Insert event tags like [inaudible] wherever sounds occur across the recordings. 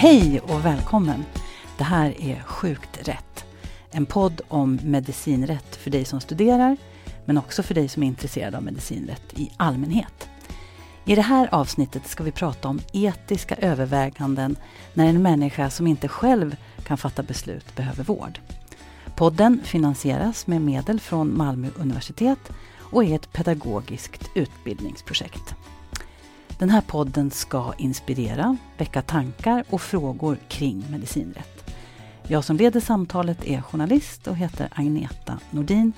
Hej och välkommen! Det här är Sjukt rätt. En podd om medicinrätt för dig som studerar men också för dig som är intresserad av medicinrätt i allmänhet. I det här avsnittet ska vi prata om etiska överväganden när en människa som inte själv kan fatta beslut behöver vård. Podden finansieras med medel från Malmö universitet och är ett pedagogiskt utbildningsprojekt. Den här podden ska inspirera, väcka tankar och frågor kring medicinrätt. Jag som leder samtalet är journalist och heter Agneta Nordin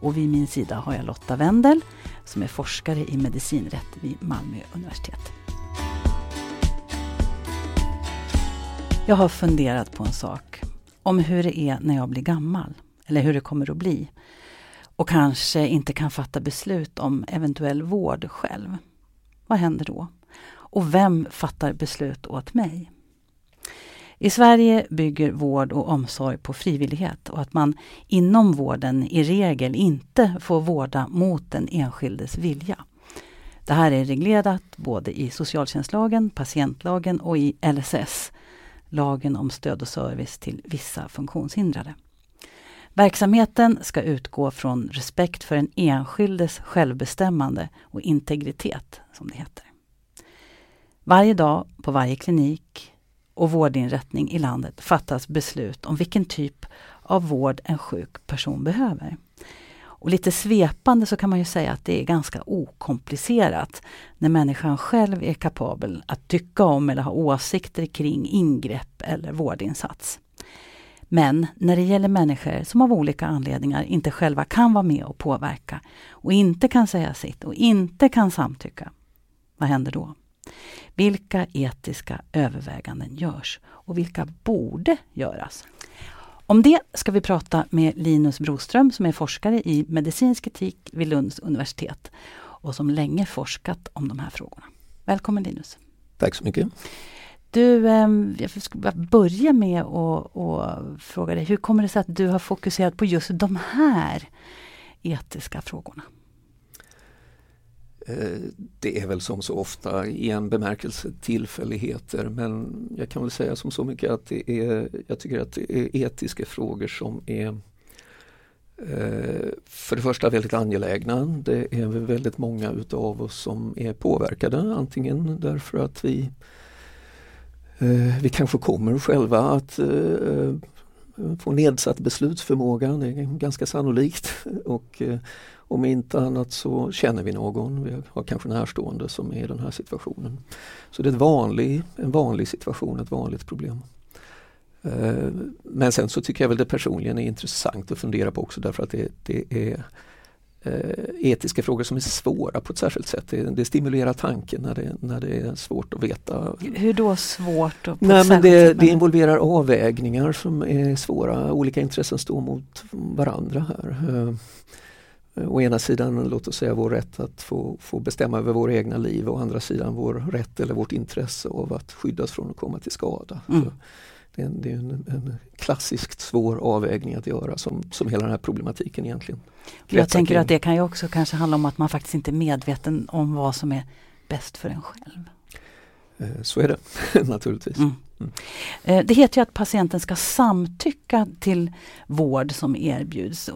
och vid min sida har jag Lotta Wendel som är forskare i medicinrätt vid Malmö universitet. Jag har funderat på en sak. Om hur det är när jag blir gammal. Eller hur det kommer att bli. Och kanske inte kan fatta beslut om eventuell vård själv. Vad händer då? Och vem fattar beslut åt mig? I Sverige bygger vård och omsorg på frivillighet och att man inom vården i regel inte får vårda mot den enskildes vilja. Det här är reglerat både i socialtjänstlagen, patientlagen och i LSS, lagen om stöd och service till vissa funktionshindrade. Verksamheten ska utgå från respekt för den enskildes självbestämmande och integritet, som det heter. Varje dag på varje klinik och vårdinrättning i landet fattas beslut om vilken typ av vård en sjuk person behöver. Och lite svepande så kan man ju säga att det är ganska okomplicerat när människan själv är kapabel att tycka om eller ha åsikter kring ingrepp eller vårdinsats. Men när det gäller människor som av olika anledningar inte själva kan vara med och påverka och inte kan säga sitt och inte kan samtycka, vad händer då? Vilka etiska överväganden görs och vilka borde göras? Om det ska vi prata med Linus Broström som är forskare i medicinsk etik vid Lunds universitet och som länge forskat om de här frågorna. Välkommen Linus! Tack så mycket! Du, ehm, jag ska börja med att fråga dig, hur kommer det sig att du har fokuserat på just de här etiska frågorna? Eh, det är väl som så ofta i en bemärkelse tillfälligheter men jag kan väl säga som så mycket att det är, jag tycker att det är etiska frågor som är eh, för det första väldigt angelägna. Det är väldigt många utav oss som är påverkade antingen därför att vi eh, Eh, vi kanske kommer själva att eh, få nedsatt beslutsförmåga, det är ganska sannolikt. Och eh, om inte annat så känner vi någon, vi har kanske närstående som är i den här situationen. Så det är vanlig, en vanlig situation, ett vanligt problem. Men sen så tycker jag väl det personligen är intressant att fundera på också därför att det, det är etiska frågor som är svåra på ett särskilt sätt. Det, det, stimulerar tanken när det, när det är svårt att veta. Hur då svårt? På Nej, men det, det involverar avvägningar som är svåra. Olika intressen står mot varandra här. Eh, Å ena sidan låt oss säga vår rätt att få, få bestämma över våra egna liv och å andra sidan vår rätt eller vårt intresse av att skyddas från att komma till skada. Mm. Det är, en, det är en, en, klassiskt svår avvägning att göra som, som hela den här problematiken egentligen. Jag tänker att det kan ju också kanske handla om att man faktiskt inte är medveten om vad som är bäst för en själv. Eh, så är det [laughs] naturligtvis. Mm. Mm. Eh, det heter ju att patienten ska samtycka till vård som erbjuds.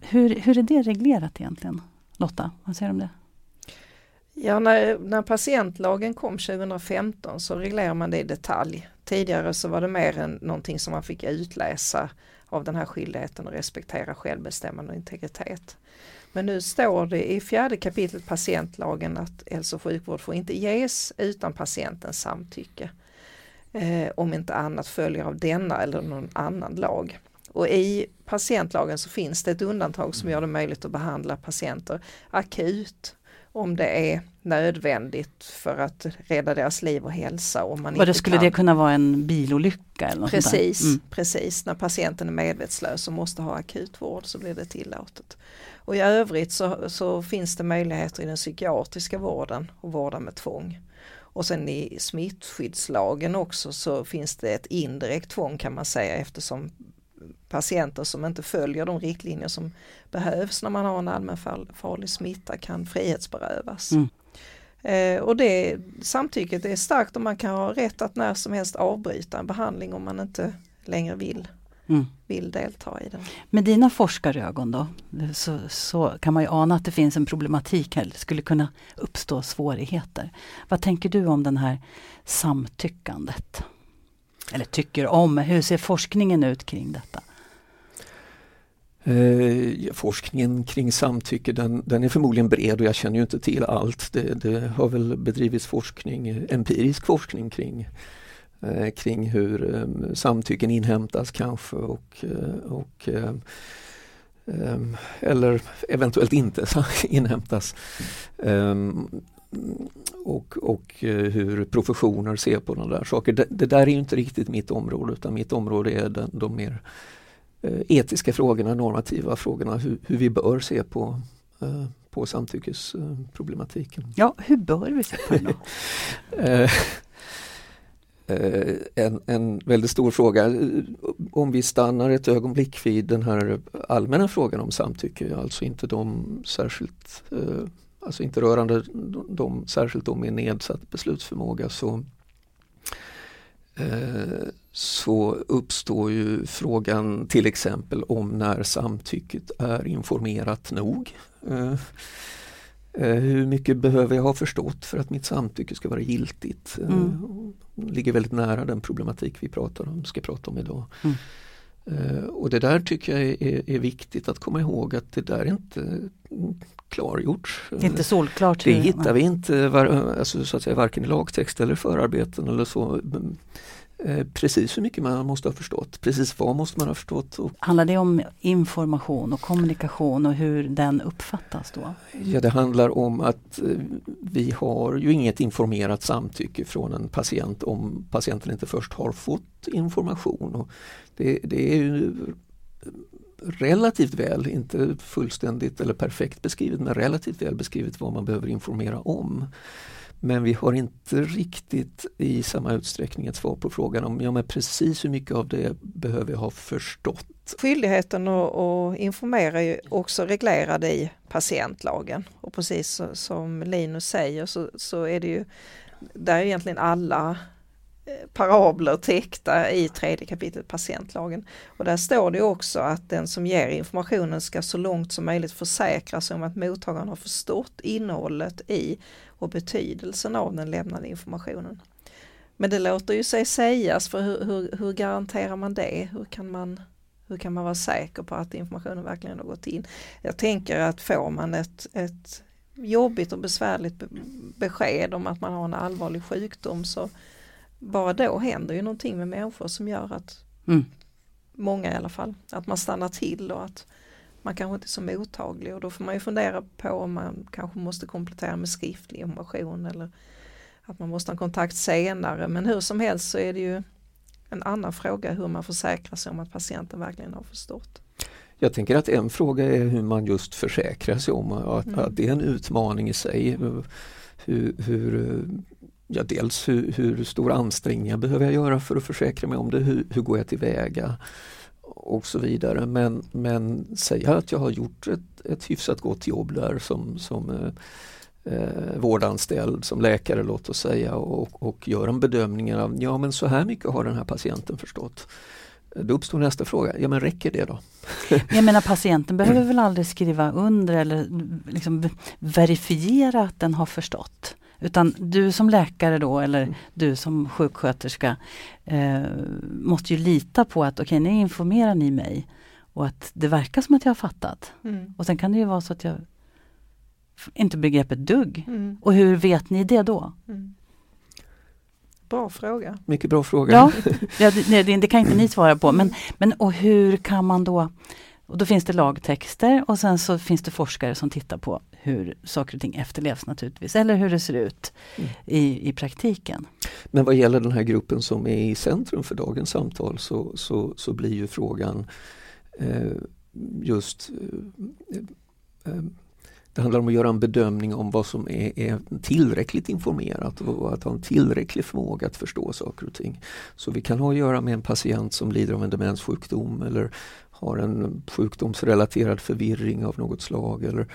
Hur, hur är det reglerat egentligen? Lotta, vad säger du om det? Ja, när, när patientlagen kom 2015 så reglerar man det i detalj. Tidigare så var det mer än någonting som man fick utläsa av den här skyldigheten att respektera självbestämmande och integritet. Men nu står det i fjärde kapitlet patientlagen att hälso och sjukvård får inte ges utan patientens samtycke. Eh, om inte annat följer av denna eller någon annan lag. Och i patientlagen så finns det ett undantag som gör det möjligt att behandla patienter akut om det är nödvändigt för att rädda deras liv och hälsa. Om man inte skulle kan. det kunna vara en bilolycka? Eller något precis, mm. precis, när patienten är medvetslös och måste ha akutvård så blir det tillåtet. Och i övrigt så, så finns det möjligheter i den psykiatriska vården att vårda med tvång. Och sen i smittskyddslagen också så finns det ett indirekt tvång kan man säga eftersom patienter som inte följer de riktlinjer som behövs när man har en allmänfarlig smitta kan frihetsberövas. Mm. Eh, och det samtycket är starkt och man kan ha rätt att när som helst avbryta en behandling om man inte längre vill, mm. vill delta i den. Med dina forskarögon då, så, så, kan man ju ana att det finns en problematik här, det skulle kunna uppstå svårigheter. Vad tänker du om den här samtyckandet? Eller tycker om, hur ser forskningen ut kring detta? Eh, forskningen kring samtycke den, den, är förmodligen bred och jag känner ju inte till allt. Det, det har väl bedrivits forskning, empirisk forskning kring, eh, kring hur eh, samtycken inhämtas kanske och, eh, och eh, ehm, eller eventuellt inte [laughs] inhämtas. Ehm, och, och hur professioner ser på sådana där saker. Det, det, där är inte riktigt mitt område utan mitt område är den, de mer Eh, etiska frågorna, normativa frågorna, hur, hur vi bör se på, eh, på samtyckesproblematiken. Ja, hur bör vi se på? [laughs] Eh, en, en väldigt stor fråga. Om vi stannar ett ögonblick vid den här allmänna frågan om samtycke, alltså inte de särskilt, alltså inte rörande de, särskilt de med nedsatt beslutsförmåga så så uppstår ju frågan till exempel om när samtycket är informerat nog. Eh, eh, hur mycket behöver jag ha förstått för att mitt samtycke ska vara giltigt? Eh, mm. ligger väldigt nära den problematik vi pratar om, ska prata om idag. Mm. Och det där tycker jag är, är, viktigt att komma ihåg att det där är inte klargjort. Inte solklart. Det hittar vi inte var, alltså, så att säga, varken i lagtext eller förarbeten eller så. Eh, precis hur mycket man måste ha förstått, precis vad måste man ha förstått. Och handlar det om information och kommunikation och hur den uppfattas då? Ja det handlar om att eh, vi har ju inget informerat samtycke från en patient om patienten inte först har fått information. Och det, det är ju relativt väl, inte fullständigt eller perfekt beskrivet, men relativt väl beskrivet vad man behöver informera om. Men vi har inte riktigt i samma utsträckning ett svar på frågan om ja, men precis hur mycket av det behöver jag ha förstått. Skyldigheten att informera är också reglerad i patientlagen och precis som Linus säger så, så är det ju där är egentligen alla eh, parabler täckta i tredje kapitlet patientlagen. Och där står det också att den som ger informationen ska så långt som möjligt försäkra sig om att mottagaren har förstått innehållet i och betydelsen av den lämnade informationen. Men det låter ju sig sägas, för hur, hur, hur, garanterar man det? Hur kan man, hur kan man vara säker på att informationen verkligen har gått in? Jag tänker att får man ett, ett jobbigt och besvärligt besked om att man har en allvarlig sjukdom så bara då händer ju någonting med människor som gör att mm. många i alla fall, att man stannar till och att man kanske inte är så mottaglig och då får man ju fundera på om man kanske måste komplettera med skriftlig information eller att man måste ha kontakt senare. Men hur som helst så är det ju en annan fråga hur man försäkrar sig om att patienten verkligen har förstått. Jag tänker att en fråga är hur man just försäkrar sig om att, mm. att det är en utmaning i sig. Hur, hur ja, dels hur, hur stora ansträngningar behöver jag göra för att försäkra mig om det? Hur, hur går jag tillväga? Och så vidare. Men, men säga att jag har gjort ett, ett hyfsat gott jobb där som, som eh, eh, vårdanställd, som läkare låt oss säga och, och gör en bedömning av ja men så här mycket har den här patienten förstått. Då uppstår nästa fråga, ja men räcker det då? [laughs] Jag menar patienten behöver väl aldrig skriva under eller liksom verifiera att den har förstått? Utan du som läkare då eller mm. du som sjuksköterska eh, måste ju lita på att okej, okay, nu informerar ni mig och att det verkar som att jag har fattat. Mm. Och sen kan det ju vara så att jag inte begreppet dugg. Mm. Och hur vet ni det då? Mm. Bra fråga. Mycket bra fråga. Ja, [laughs] ja det, det, det, kan inte ni svara på. Men, men och hur kan man då och då finns det lagtexter och sen så finns det forskare som tittar på hur saker och ting efterlevs naturligtvis, eller hur det ser ut mm. i, i praktiken. Men vad gäller den här gruppen som är i centrum för dagens samtal så, så, så blir ju frågan eh, just eh, eh, det handlar om att göra en bedömning om vad som är, är, tillräckligt informerat och att ha en tillräcklig förmåga att förstå saker och ting. Så vi kan ha att göra med en patient som lider av en demenssjukdom eller har en sjukdomsrelaterad förvirring av något slag eller,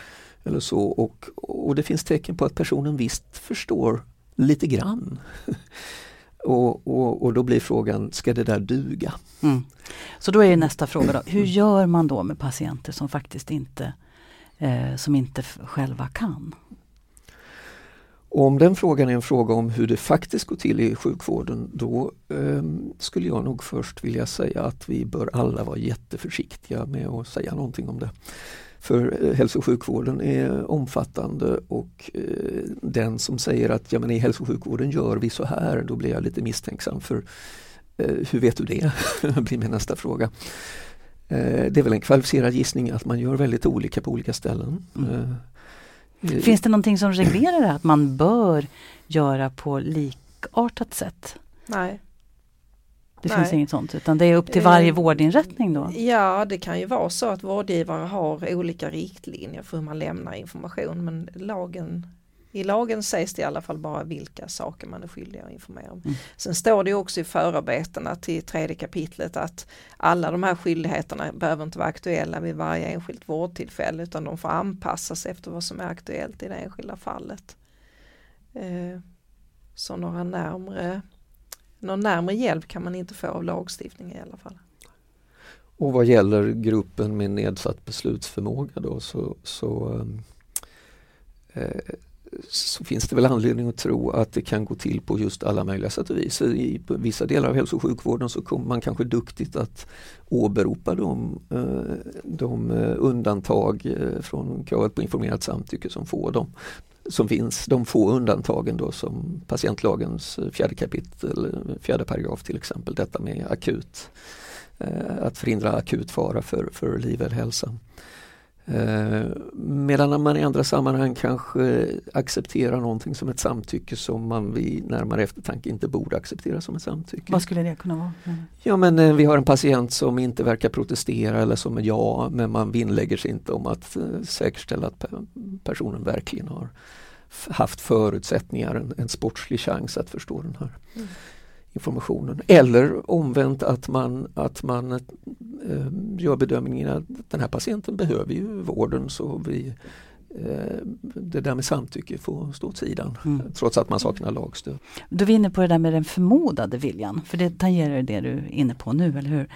eller så. Och, och det finns tecken på att personen visst förstår lite grann. [laughs] och, och, och då blir frågan, ska det där duga? Mm. Så då är nästa fråga, då, hur gör man då med patienter som faktiskt inte, eh, som inte själva kan? Om den frågan är en fråga om hur det faktiskt går till i sjukvården då eh, skulle jag nog först vilja säga att vi bör alla vara jätteförsiktiga med att säga någonting om det. För eh, hälso och sjukvården är omfattande och eh, den som säger att ja, men i hälso och sjukvården gör vi så här, då blir jag lite misstänksam för eh, hur vet du det? [laughs] blir min nästa fråga. Det är väl en kvalificerad gissning att man gör väldigt olika på olika ställen. Mm. Finns det någonting som reglerar det att man bör göra på likartat sätt? Nej. Det Nej. finns inget sånt utan det är upp till varje eh, vårdinrättning då? Ja det kan ju vara så att vårdgivare har olika riktlinjer för hur man lämnar information men lagen i lagen sägs det i alla fall bara vilka saker man är skyldig att informera om. Mm. Sen står det också i förarbetena till tredje kapitlet att alla de här skyldigheterna behöver inte vara aktuella vid varje enskilt vårdtillfälle utan de får anpassas efter vad som är aktuellt i det enskilda fallet. Eh, så några närmre, någon närmre hjälp kan man inte få av lagstiftningen i alla fall. Och vad gäller gruppen med nedsatt beslutsförmåga då så, så ehm, eh, så finns det väl anledning att tro att det kan gå till på just alla möjliga sätt och vis. I vissa delar av hälso och sjukvården så kommer man kanske duktigt att åberopa eh, de, de undantag eh, från kravet på informerat samtycke som får dem som finns, de få undantagen då som patientlagens fjärde kapitel, fjärde paragraf till exempel, detta med akut, eh, att förhindra akut fara för, för liv eller hälsa. Eh, medan man i andra sammanhang kanske accepterar någonting som ett samtycke som man vid närmare eftertanke inte borde acceptera som ett samtycke. Vad skulle det kunna vara? Mm. Ja men eh, vi har en patient som inte verkar protestera eller som är ja men man vinnlägger sig inte om att eh, säkerställa att personen verkligen har haft förutsättningar, en, en sportslig chans att förstå den här mm informationen. Eller omvänt att man, att man äh, gör bedömningen att den här patienten behöver ju vården så vi äh, det där med samtycke får stå åt sidan mm. trots att man saknar lagstöd. Du är inne på det där med den förmodade viljan, för det tangerar det du är inne på nu, eller hur?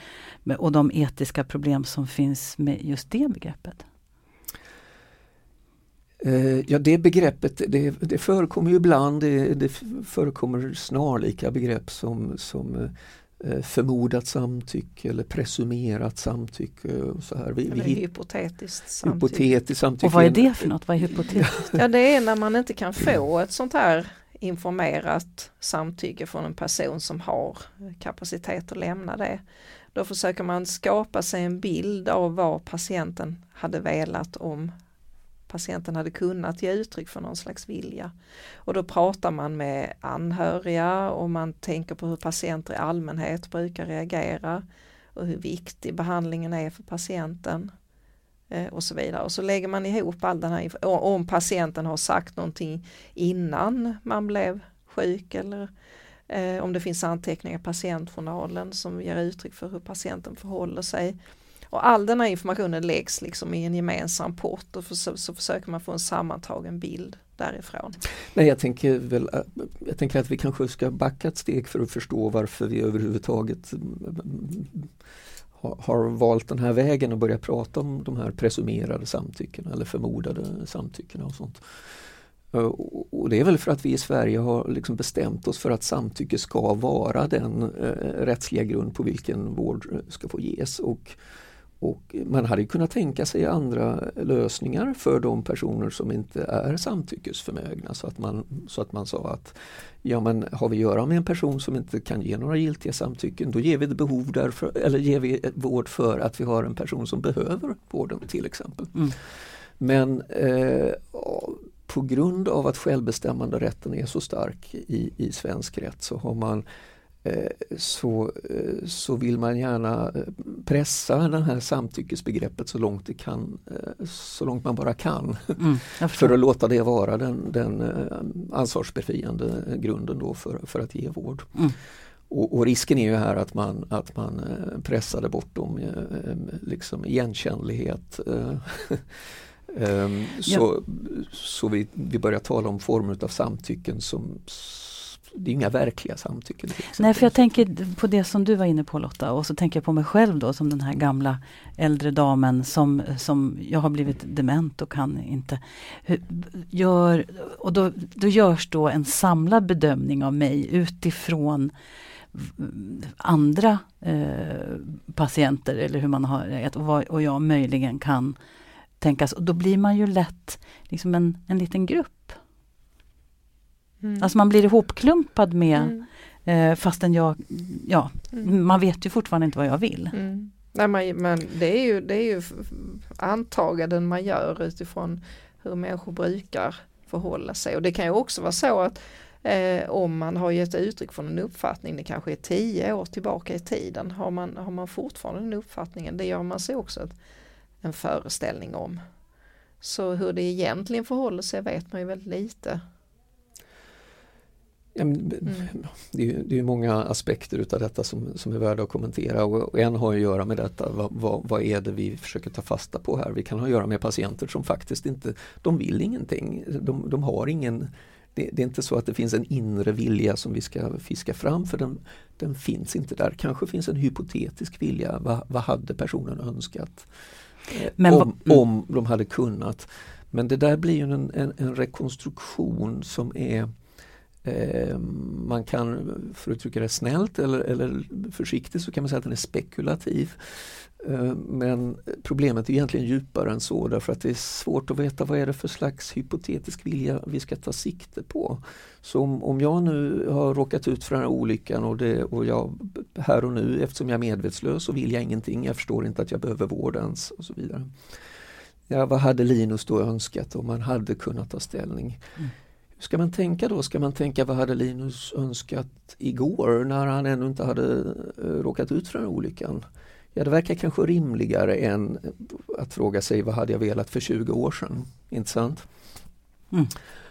Och de etiska problem som finns med just det begreppet. Eh, ja det begreppet det, det förekommer ju ibland, det, det, förekommer snarlika begrepp som, som eh, förmodat samtycke eller presumerat samtycke. Och så här. Vi, eller vi, hypotetiskt samtycke. hypotetiskt samtycke. Och vad är det för något? Vad är hypotetiskt? ja det är när man inte kan få ett sånt här informerat samtycke från en person som har kapacitet att lämna det. Då försöker man skapa sig en bild av vad patienten hade velat om patienten hade kunnat ge uttryck för någon slags vilja. Och då pratar man med anhöriga och man tänker på hur patienter i allmänhet brukar reagera och hur viktig behandlingen är för patienten eh, och så vidare. Och så lägger man ihop all den här om patienten har sagt någonting innan man blev sjuk eller eh, om det finns anteckningar i patientjournalen som ger uttryck för hur patienten förhåller sig och all den här informationen läggs liksom i en gemensam pott och så, så försöker man få en sammantagen bild därifrån. Nej, jag, tänker väl, eh, jag tänker att vi kanske ska backa ett steg för att förstå varför vi överhuvudtaget mm, mm, har valt den här vägen och börja prata om de här presumerade samtyckena eller förmodade samtyckena och sånt. Eh, och det är väl för att vi i Sverige har liksom bestämt oss för att samtycke ska vara den eh, rättsliga grund på vilken vård eh, ska få ges. Och och man hade kunnat tänka sig andra lösningar för de personer som inte är samtyckesförmögna så att man, så att man sa att ja men har vi att göra med en person som inte kan ge några giltiga samtycken då ger vi behov därför, eller ger vi vård för att vi har en person som behöver vården till exempel. Mm. Men eh, på grund av att självbestämmande rätten är så stark i, i svensk rätt så har man så, eh, så vill man gärna eh, pressa det här samtyckesbegreppet så långt, det kan, så långt man bara kan. Mm, för att låta det vara den, den ansvarsbefriande grunden då för, för att ge vård. Mm. Och, och, risken är ju här att man, att man eh, pressade bort dem, eh, liksom igenkännlighet. [laughs] Så, ja. så vi, vi börjar tala om former av samtycken som det är inga verkliga samtycken. Nej, för jag tänker på det som du var inne på Lotta och så tänker jag på mig själv då som den här gamla äldre damen som, som jag har blivit dement och kan inte. Gör, och då, då görs då en samlad bedömning av mig utifrån andra eh, patienter eller hur man har och, vad, och jag möjligen kan tänkas. Och då blir man ju lätt liksom en, en liten grupp. Mm. Alltså man blir ihopklumpad med mm. eh, fastän jag, ja, mm. man vet ju fortfarande inte vad jag vill. Mm. Nej, man, men det är ju, det är ju antaganden man gör utifrån hur människor brukar förhålla sig och det kan ju också vara så att eh, om man har gett uttryck för en uppfattning, det kanske är tio år tillbaka i tiden, har man, har man fortfarande den uppfattningen, det gör man sig också ett, en föreställning om. Så hur det egentligen förhåller sig vet man ju väldigt lite. Ja, mm. det, är, det är många aspekter utav detta som, som är värda att kommentera och, en har att göra med detta, vad, vad, vad, är det vi försöker ta fasta på här? Vi kan ha att göra med patienter som faktiskt inte, de vill ingenting, de, de har ingen det, det, är inte så att det finns en inre vilja som vi ska fiska fram för den, den finns inte där. Kanske finns en hypotetisk vilja, vad, vad hade personen önskat? Eh, Men, om, mm. om de hade kunnat. Men det där blir en, en, en rekonstruktion som är Eh, man kan, för att uttrycka det snällt eller, eller försiktigt, så kan man säga att den är spekulativ. Eh, men problemet är egentligen djupare än så därför att det är svårt att veta vad är det för slags hypotetisk vilja vi ska ta sikte på. Så om, om jag nu har råkat ut för den här olyckan och, det, och jag här och nu eftersom jag är medvetslös så vill jag ingenting, jag förstår inte att jag behöver vård ens och så vidare. Ja, vad hade Linus då önskat om man hade kunnat ta ställning? Mm. Hur ska man tänka då? Ska man tänka vad hade Linus önskat igår när han ännu inte hade eh, råkat ut för den olyckan? Ja, det verkar kanske rimligare än att fråga sig vad hade jag velat för 20 år sedan? Inte sant? Mm.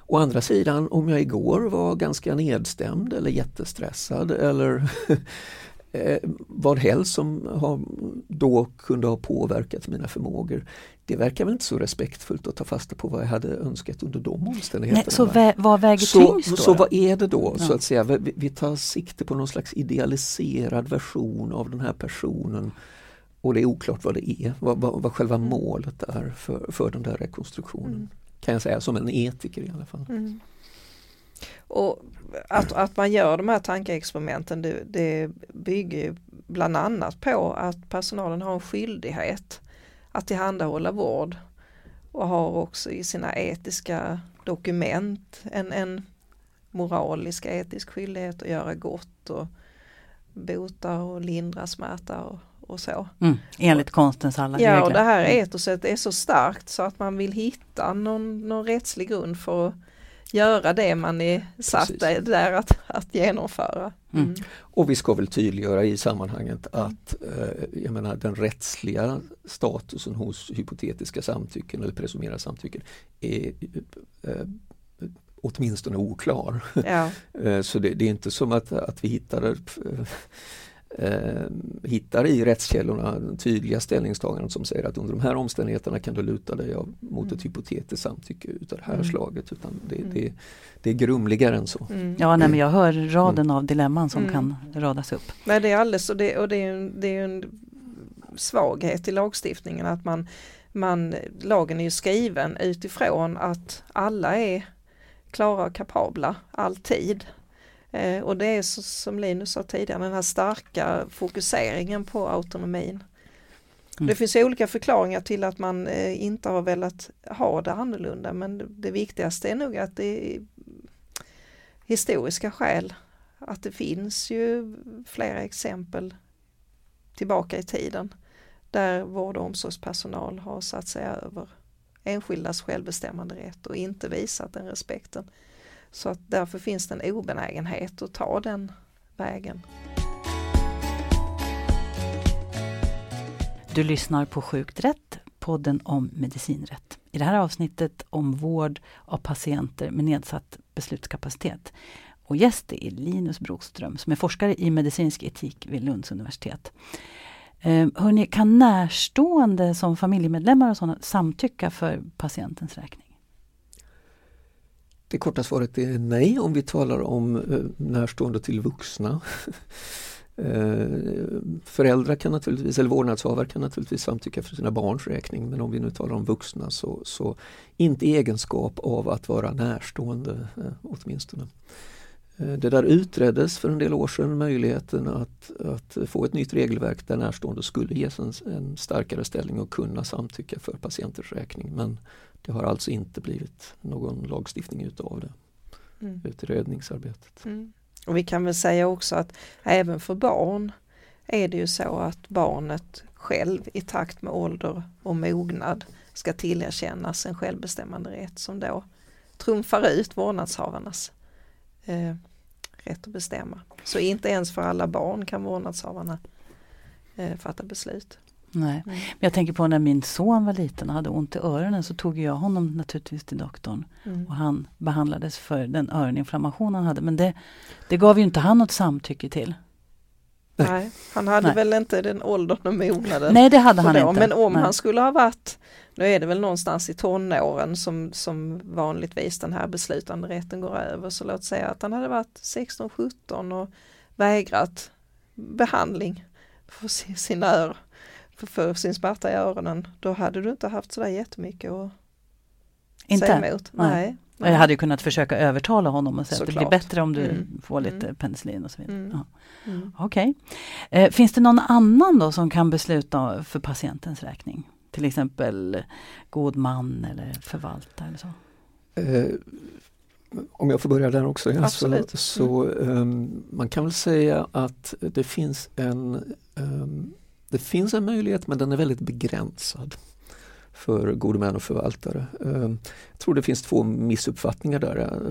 Å andra sidan, om jag igår var ganska nedstämd eller jättestressad eller [laughs] eh, vad helst som har, då kunde ha påverkat mina förmågor. Det verkar väl inte så respektfullt att ta fasta på vad jag hade önskat under de omständigheterna. Nej, så vä vad väger så, tyngst då? Så vad är det då? Ja. så att säga? Vi, vi tar sikte på någon slags idealiserad version av den här personen och det är oklart vad det är, vad, vad, vad själva mm. målet är för, för den där rekonstruktionen. Mm. Kan jag säga som en etiker i alla fall. Mm. Och att, att man gör de här tankeexperimenten det, det bygger bland annat på att personalen har en skyldighet att tillhandahålla vård och har också i sina etiska dokument en, en moralisk etisk skyldighet att göra gott och bota och lindra smärta och, och så. Mm, enligt konstens alla regler. Ja, och det här mm. etoset är så starkt så att man vill hitta någon, någon rättslig grund för att göra det man är satt Precis. där att, att genomföra. Mm. Mm. Och vi ska väl tydliggöra i sammanhanget att eh, menar, den rättsliga statusen hos hypotetiska samtycken eller presumerade samtycken är eh, åtminstone oklar. Ja. [laughs] Eh, så det, det, är inte som att, att vi hittade eh, hittar i rättskällorna tydliga ställningstaganden som säger att under de här omständigheterna kan du luta dig av, mot ett mm. hypotetiskt samtycke utav det här mm. slaget. Utan det, mm. det, det är grumligare än så. Mm. Ja, nej, men jag hör raden av dilemman som mm. kan radas upp. Nej, det är alldeles och det, och det är en, det är en svaghet i lagstiftningen att man, man, lagen är ju skriven utifrån att alla är klara och kapabla alltid. Eh, och det är så, som Linus sa tidigare, den här starka fokuseringen på autonomin. Mm. Det finns olika förklaringar till att man eh, inte har velat ha det annorlunda men det viktigaste är nog att det är historiska skäl. Att det finns ju flera exempel tillbaka i tiden där vård och omsorgspersonal har satt sig över enskildas självbestämmande rätt och inte visat den respekten. Så att därför finns det en obenägenhet att ta den vägen. Du lyssnar på Sjukt rätt, podden om medicinrätt. I det här avsnittet om vård av patienter med nedsatt beslutskapacitet. Och gäst är Linus Broström som är forskare i medicinsk etik vid Lunds universitet. Eh, hörni, kan närstående som familjemedlemmar och sådana samtycka för patientens räkning? Det korta svaret är nej om vi talar om eh, närstående till vuxna. [laughs] Eh, föräldrar kan naturligtvis, eller vårdnadshavare kan naturligtvis samtycka för sina barns räkning men om vi nu talar om vuxna så, så inte i egenskap av att vara närstående eh, åtminstone. Det där utreddes för en del år sedan, möjligheten att, att få ett nytt regelverk där närstående skulle ges en, en starkare ställning och kunna samtycka för patienters räkning. Men det har alltså inte blivit någon lagstiftning utav det mm. utredningsarbetet. Mm. Och vi kan väl säga också att även för barn är det ju så att barnet själv i takt med ålder och mognad ska tillerkännas en självbestämmande rätt som då trumfar ut vårdnadshavarnas eh, rätt att bestämma. Så inte ens för alla barn kan vårdnadshavarna eh, fatta beslut. Nej. Men jag tänker på när min son var liten och hade ont i öronen så tog jag honom naturligtvis till doktorn. Mm. Och han behandlades för den öroninflammation han hade. Men det, det gav ju inte han något samtycke till. Nej, han hade Nej. väl inte den åldern och mognaden. Nej, det hade han då. inte. Men om Nej. han skulle ha varit, nu är det väl någonstans i tonåren som, som vanligtvis den här beslutande rätten går över. Så låt säga att han hade varit 16-17 och vägrat behandling för sina öron för, för sin smärta i öronen, då hade du inte haft sådär jättemycket att inte? säga emot. Nej. Nej. Nej. Jag hade ju kunnat försöka övertala honom och säga att det blir bättre om du mm. får lite mm. penicillin och så vidare. Mm. Ja. Mm. Okej. Okay. Eh, finns det någon annan då som kan besluta för patientens räkning? Till exempel god man eller förvaltare eller så? Eh, om jag får börja där också. Ja, så, så um, man kan väl säga att det finns en um, det finns en möjlighet men den är väldigt begränsad för gode män och förvaltare. Ehm, jag tror det finns två missuppfattningar där.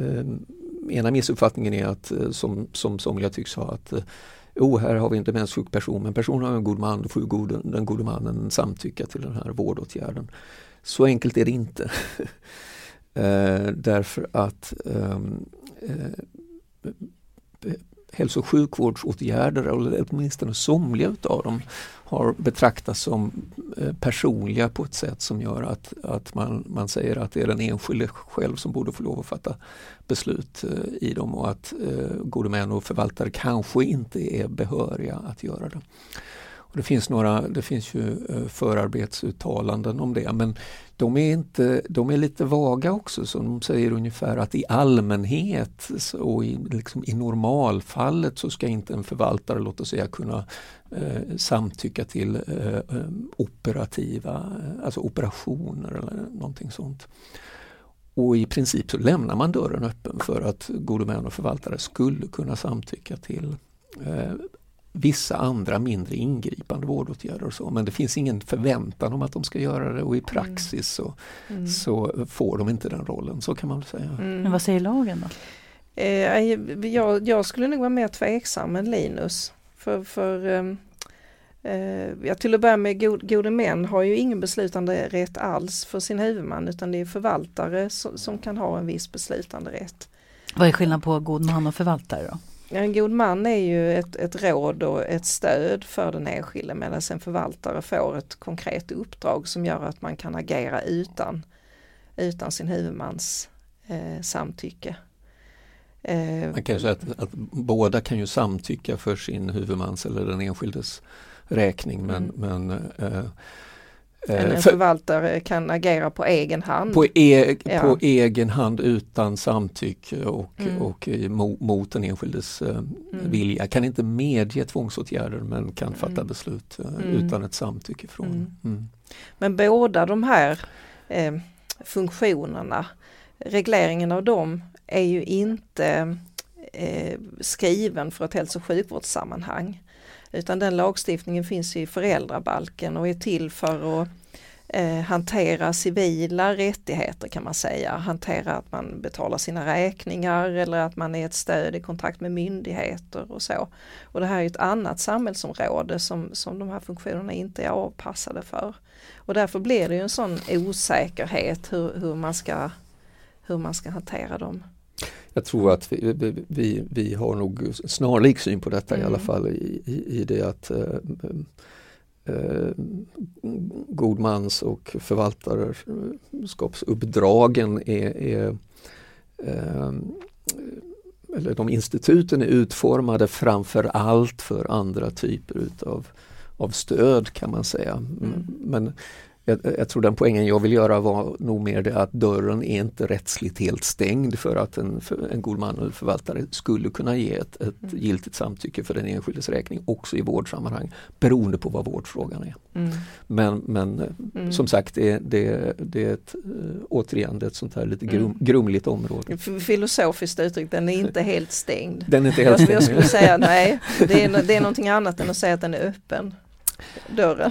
Ehm, ena missuppfattningen är att, eh, som, som somliga tycks ha, att eh, oh, här har vi en demenssjuk person men personen har en god man, då får god, den gode mannen samtycka till den här vårdåtgärden. Så enkelt är det inte. [laughs] Ehm, därför att um, eh, hälso och sjukvårdsåtgärder, eller åtminstone somliga utav dem, har betraktats som eh, personliga på ett sätt som gör att, att man, man säger att det är den enskilde själv som borde få lov att fatta beslut eh, i dem och att eh, gode män och förvaltare kanske inte är behöriga att göra det. Och det finns några, det finns ju eh, förarbetsuttalanden om det men de är, inte, de är lite vaga också så de säger ungefär att i allmänhet och i, liksom i normalfallet så ska inte en förvaltare, låt oss säga, kunna eh, samtycka till eh, eh, operativa, alltså operationer eller någonting sånt. Och i princip så lämnar man dörren öppen för att gode män och förvaltare skulle kunna samtycka till eh, vissa andra mindre ingripande vårdåtgärder och så men det finns ingen förväntan om att de ska göra det och i praxis så, mm. så får de inte den rollen, så kan man säga. Mm. Men vad säger lagen då? Eh, jag, jag, skulle nog vara mer tveksam än Linus. För, för ehm, eh, ja, till att börja med, god, gode män har ju ingen beslutande rätt alls för sin huvudman utan det är förvaltare som, som kan ha en viss beslutande rätt. Vad är skillnaden på god man och förvaltare då? En god man är ju ett, ett råd och ett stöd för den enskilde medan en förvaltare får ett konkret uppdrag som gör att man kan agera utan, utan sin huvudmans eh, samtycke. Eh, man kan säga att, att, båda kan ju samtycka för sin huvudmans eller den enskildes räkning men, mm. men eh, en eh, förvaltare kan agera på egen hand. På, e ja. på egen hand utan samtycke och, mm. och mot den enskildes eh, mm. vilja. Kan inte medge tvångsåtgärder men kan fatta mm. beslut eh, mm. utan ett samtycke från. Mm. Mm. Men båda de här eh, funktionerna, regleringen av dem är ju inte eh, skriven för ett hälso och sjukvårdssammanhang. Utan den lagstiftningen finns i föräldrabalken och är till för att eh, hantera civila rättigheter kan man säga. Hantera att man betalar sina räkningar eller att man är ett stöd i kontakt med myndigheter och så. Och det här är ett annat samhällsområde som, som de här funktionerna inte är avpassade för. Och därför blir det ju en sån osäkerhet hur, hur, man, ska, hur man ska hantera dem jag tror att vi, vi, vi har nog snarlik syn på detta mm. i alla mm. fall i, i, i det att eh, eh, godmans och förvaltarskapsuppdragen är, är eh, eller de instituten är utformade framför allt för andra typer utav av stöd kan man säga. Mm. Men jag, jag, tror den poängen jag vill göra var nog mer det att dörren är inte rättsligt helt stängd för att en, för en god man eller förvaltare skulle kunna ge ett, ett mm. giltigt samtycke för den enskildes räkning också i vårdsammanhang beroende på vad vårdfrågan är. Mm. Men, men mm. som sagt det, det, det är ett, äh, återigen ett sånt här lite grum, mm. grumligt område. Filosofiskt uttryckt, den är inte helt stängd. Den är inte helt stängd. Jag skulle säga nej, det är, det är [laughs] någonting annat än att säga att den är öppen dörren.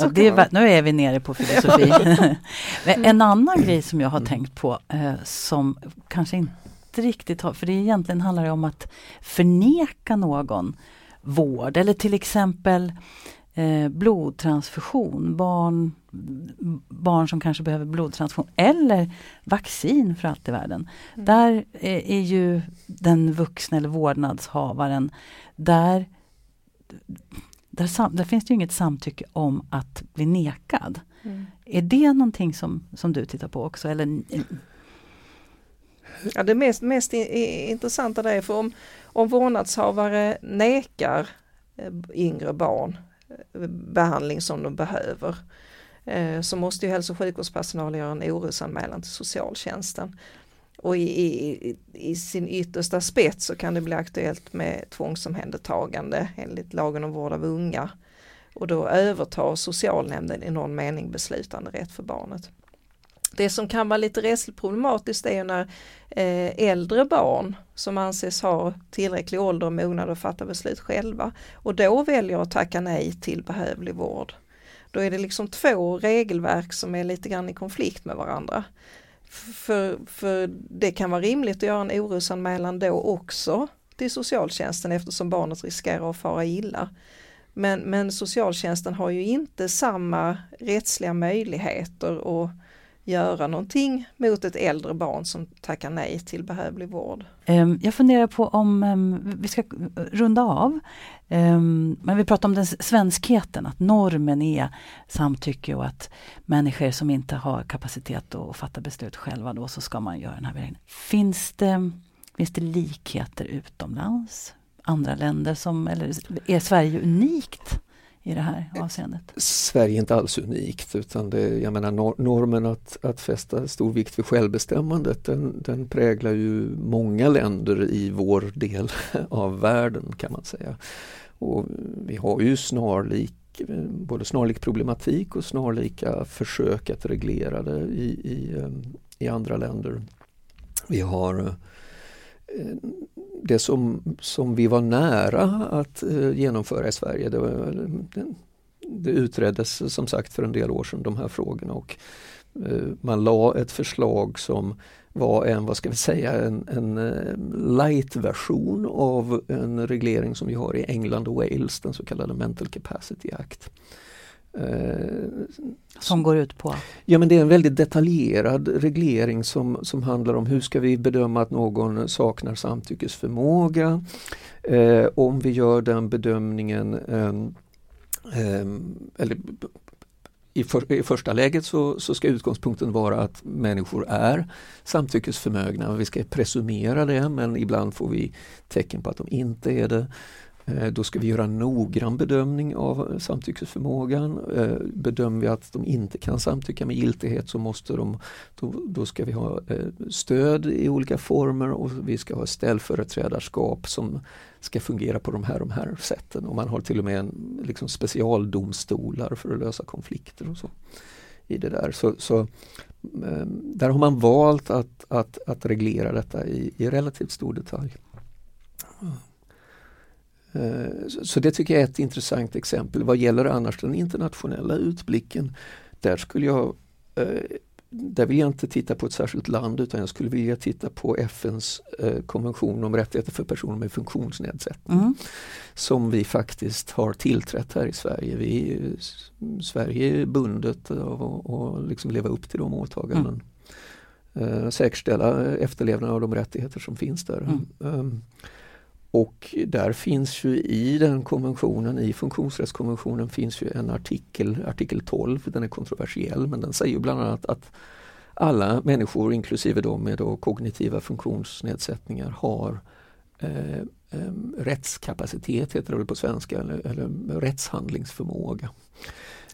Ja, är, nu är vi nere på filosofi. [laughs] [laughs] en annan grej som jag har tänkt på eh, som kanske inte riktigt har, för det egentligen handlar det om att förneka någon vård eller till exempel eh, blodtransfusion, barn, barn som kanske behöver blodtransfusion eller vaccin för allt i världen. Mm. Där är, är ju den vuxna eller vårdnadshavaren, där där, där, finns det inget samtycke om att bli nekad. Mm. Är det någonting som, som du tittar på också? Eller? Ja, det mest, mest intressanta det är för om, om vårdnadshavare nekar eh, yngre barn eh, behandling som de behöver eh, så måste ju hälso och sjukvårdspersonal göra en orosanmälan till socialtjänsten. Och i, i, i, sin yttersta spets så kan det bli aktuellt med tvångsomhändertagande enligt lagen om vård av unga. Och då övertar socialnämnden i någon mening beslutande rätt för barnet. Det som kan vara lite rättsligt problematiskt är när eh, äldre barn som anses ha tillräcklig ålder och mognad att fatta beslut själva och då väljer att tacka nej till behövlig vård. Då är det liksom två regelverk som är lite grann i konflikt med varandra. För, för det kan vara rimligt att göra en orosanmälan då också till socialtjänsten eftersom barnet riskerar att fara illa. Men, men socialtjänsten har ju inte samma rättsliga möjligheter att göra någonting mot ett äldre barn som tackar nej till behövlig vård. Ehm, jag funderar på om ehm, vi ska runda av. Ehm, men vi pratar om den svenskheten, att normen är samtycke och att människor som inte har kapacitet att fatta beslut själva då så ska man göra den här vägen. Finns det, finns det likheter utomlands? Andra länder som, eller är Sverige unikt? I det här avseendet? Sverige är inte alls unikt utan det, jag menar normen att, att fästa stor vikt vid självbestämmandet den, den präglar ju många länder i vår del [laughs] av världen kan man säga. Och vi har ju snarlik både snarlik problematik och snarlika försök att reglera det i, i, eh, i andra länder. Vi har eh, det som, som vi var nära att eh, genomföra i Sverige, det, var, det, utreddes eh, som sagt för en del år sedan de här frågorna och eh, man la ett förslag som var en, vad ska vi säga, en, en light-version av en reglering som vi har i England och Wales, den så kallade Mental Capacity Act. Eh, som går ut på? Ja men det är en väldigt detaljerad reglering som, som handlar om hur ska vi bedöma att någon saknar samtyckesförmåga. Eh, om vi gör den bedömningen eh, eller i, för, i, första läget så, så, ska utgångspunkten vara att människor är samtyckesförmögna. Vi ska presumera det men ibland får vi tecken på att de inte är det. Eh, då ska vi göra en noggrann bedömning av samtyckesförmågan. Eh, bedömer vi att de inte kan samtycka med giltighet så måste de, då, då ska vi ha eh, stöd i olika former och vi ska ha ställföreträdarskap som ska fungera på de här, de här sätten. Och man har till och med en, liksom specialdomstolar för att lösa konflikter och så. i det där. Så, så ehm, där har man valt att, att, att reglera detta i, i relativt stor detalj. Eh, så det tycker jag är ett intressant exempel. Vad gäller annars den internationella utblicken, där skulle jag eh, där vill jag inte titta på ett särskilt land utan jag skulle vilja titta på FNs eh, konvention om rättigheter för personer med funktionsnedsättning. Mm. Som vi faktiskt har tillträtt här i Sverige. Vi, Sverige är bundet att liksom leva upp till de åtaganden. eh, säkerställa efterlevnaden av de rättigheter som finns där. Mm. Och där finns ju i den konventionen, i funktionsrättskonventionen finns ju en artikel, artikel 12, den är kontroversiell men den säger bland annat att alla människor inklusive de med då kognitiva funktionsnedsättningar har eh, eh, rättskapacitet, heter det på svenska, eller, eller rättshandlingsförmåga.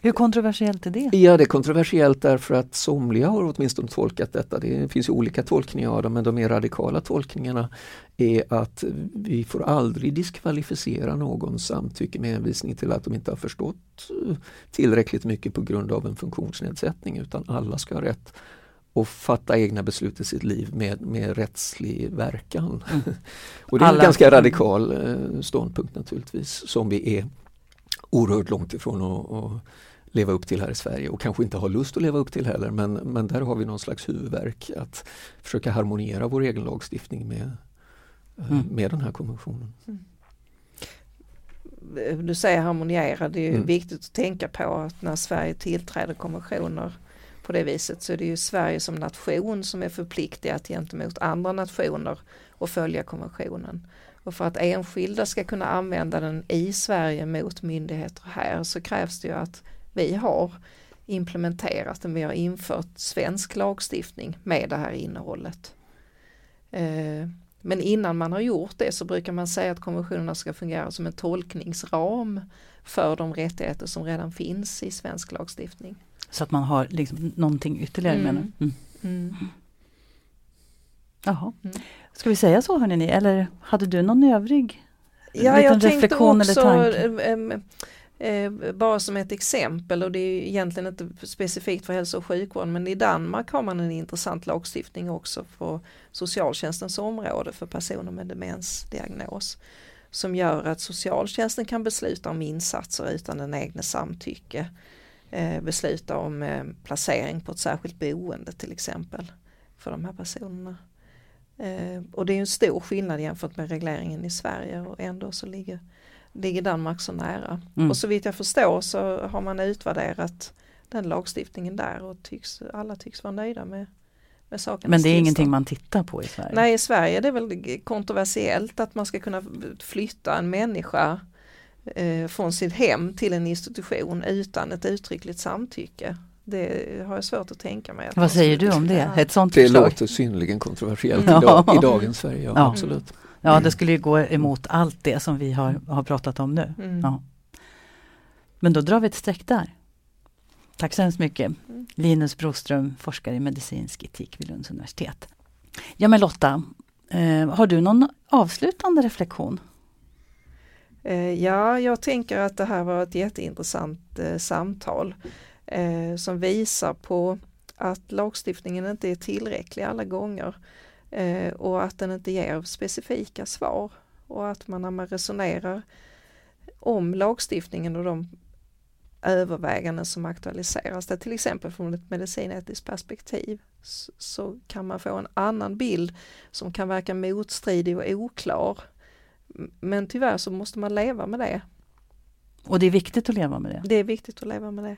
Hur kontroversiellt är det? Ja, det är kontroversiellt därför att somliga har åtminstone tolkat detta. Det finns olika tolkningar av det men de mer radikala tolkningarna är att vi får aldrig diskvalificera någons samtycke med hänvisning till att de inte har förstått tillräckligt mycket på grund av en funktionsnedsättning utan alla ska ha rätt att fatta egna beslut i sitt liv med, med rättslig verkan. Mm. [laughs] och det är en ganska radikal eh, ståndpunkt naturligtvis som vi är oerhört långt ifrån att leva upp till här i Sverige och kanske inte har lust att leva upp till heller men, men där har vi någon slags huvudverk att försöka harmoniera vår egen lagstiftning med, eh, mm. med den här konventionen. Mm. Du säger harmoniera, det är mm. viktigt att tänka på att när Sverige tillträder konventioner på det viset så är det ju Sverige som nation som är förpliktigat gentemot andra nationer att följa konventionen. Och för att enskilda ska kunna använda den i Sverige mot myndigheter här så krävs det ju att vi har implementerat den, vi har infört svensk lagstiftning med det här innehållet. Eh, men innan man har gjort det så brukar man säga att konventionerna ska fungera som en tolkningsram för de rättigheter som redan finns i svensk lagstiftning. Så att man har liksom någonting ytterligare mm. menar mm. mm. Jaha. Mm. Ska vi säga så hörni, eller hade du någon övrig ja, liten reflektion också, eller tanke? Eh, bara som ett exempel och det är egentligen inte specifikt för hälso och sjukvård men i Danmark har man en intressant lagstiftning också på socialtjänstens område för personer med demensdiagnos. Som gör att socialtjänsten kan besluta om insatser utan den egna samtycke. Eh, besluta om eh, placering på ett särskilt boende till exempel för de här personerna. Eh, och det är en stor skillnad jämfört med regleringen i Sverige och ändå så ligger ligger Danmark så nära. Mm. Och så vitt jag förstår så har man utvärderat den lagstiftningen där och tycks, alla tycks vara nöjda med, med saken. Men det är ingenting man tittar på i Sverige? Nej, i Sverige är det väl kontroversiellt att man ska kunna flytta en människa eh, från sitt hem till en institution utan ett uttryckligt samtycke. Det har jag svårt att tänka mig. Att Vad säger du om det? Ett sånt det förslag? låter synnerligen kontroversiellt ja. i, dagens Sverige, ja, ja. absolut. Ja, det skulle ju gå emot allt det som vi har, har pratat om nu. Mm. Ja. Men då drar vi ett streck där. Tack så hemskt mycket. Mm. Linus Broström, forskare i medicinsk etik vid Lunds universitet. Ja men Lotta, eh, har du någon avslutande reflektion? Eh, ja, jag tänker att det här var ett jätteintressant eh, samtal eh, som visar på att lagstiftningen inte är tillräcklig alla gånger eh, och att den inte ger specifika svar och att man när man resonerar om lagstiftningen och de överväganden som aktualiseras, där till exempel från ett medicinetiskt perspektiv, så, kan man få en annan bild som kan verka motstridig och oklar. Men tyvärr så måste man leva med det. Och det är viktigt att leva med det? Det är viktigt att leva med det.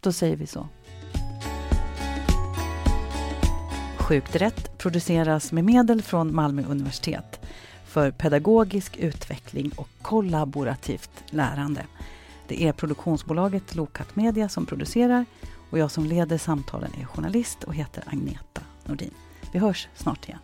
Då säger vi så. Sjukt rätt produceras med medel från Malmö universitet för pedagogisk utveckling och kollaborativt lärande. Det är produktionsbolaget Lokat Media som producerar och jag som leder samtalen är journalist och heter Agneta Nordin. Vi hörs snart igen.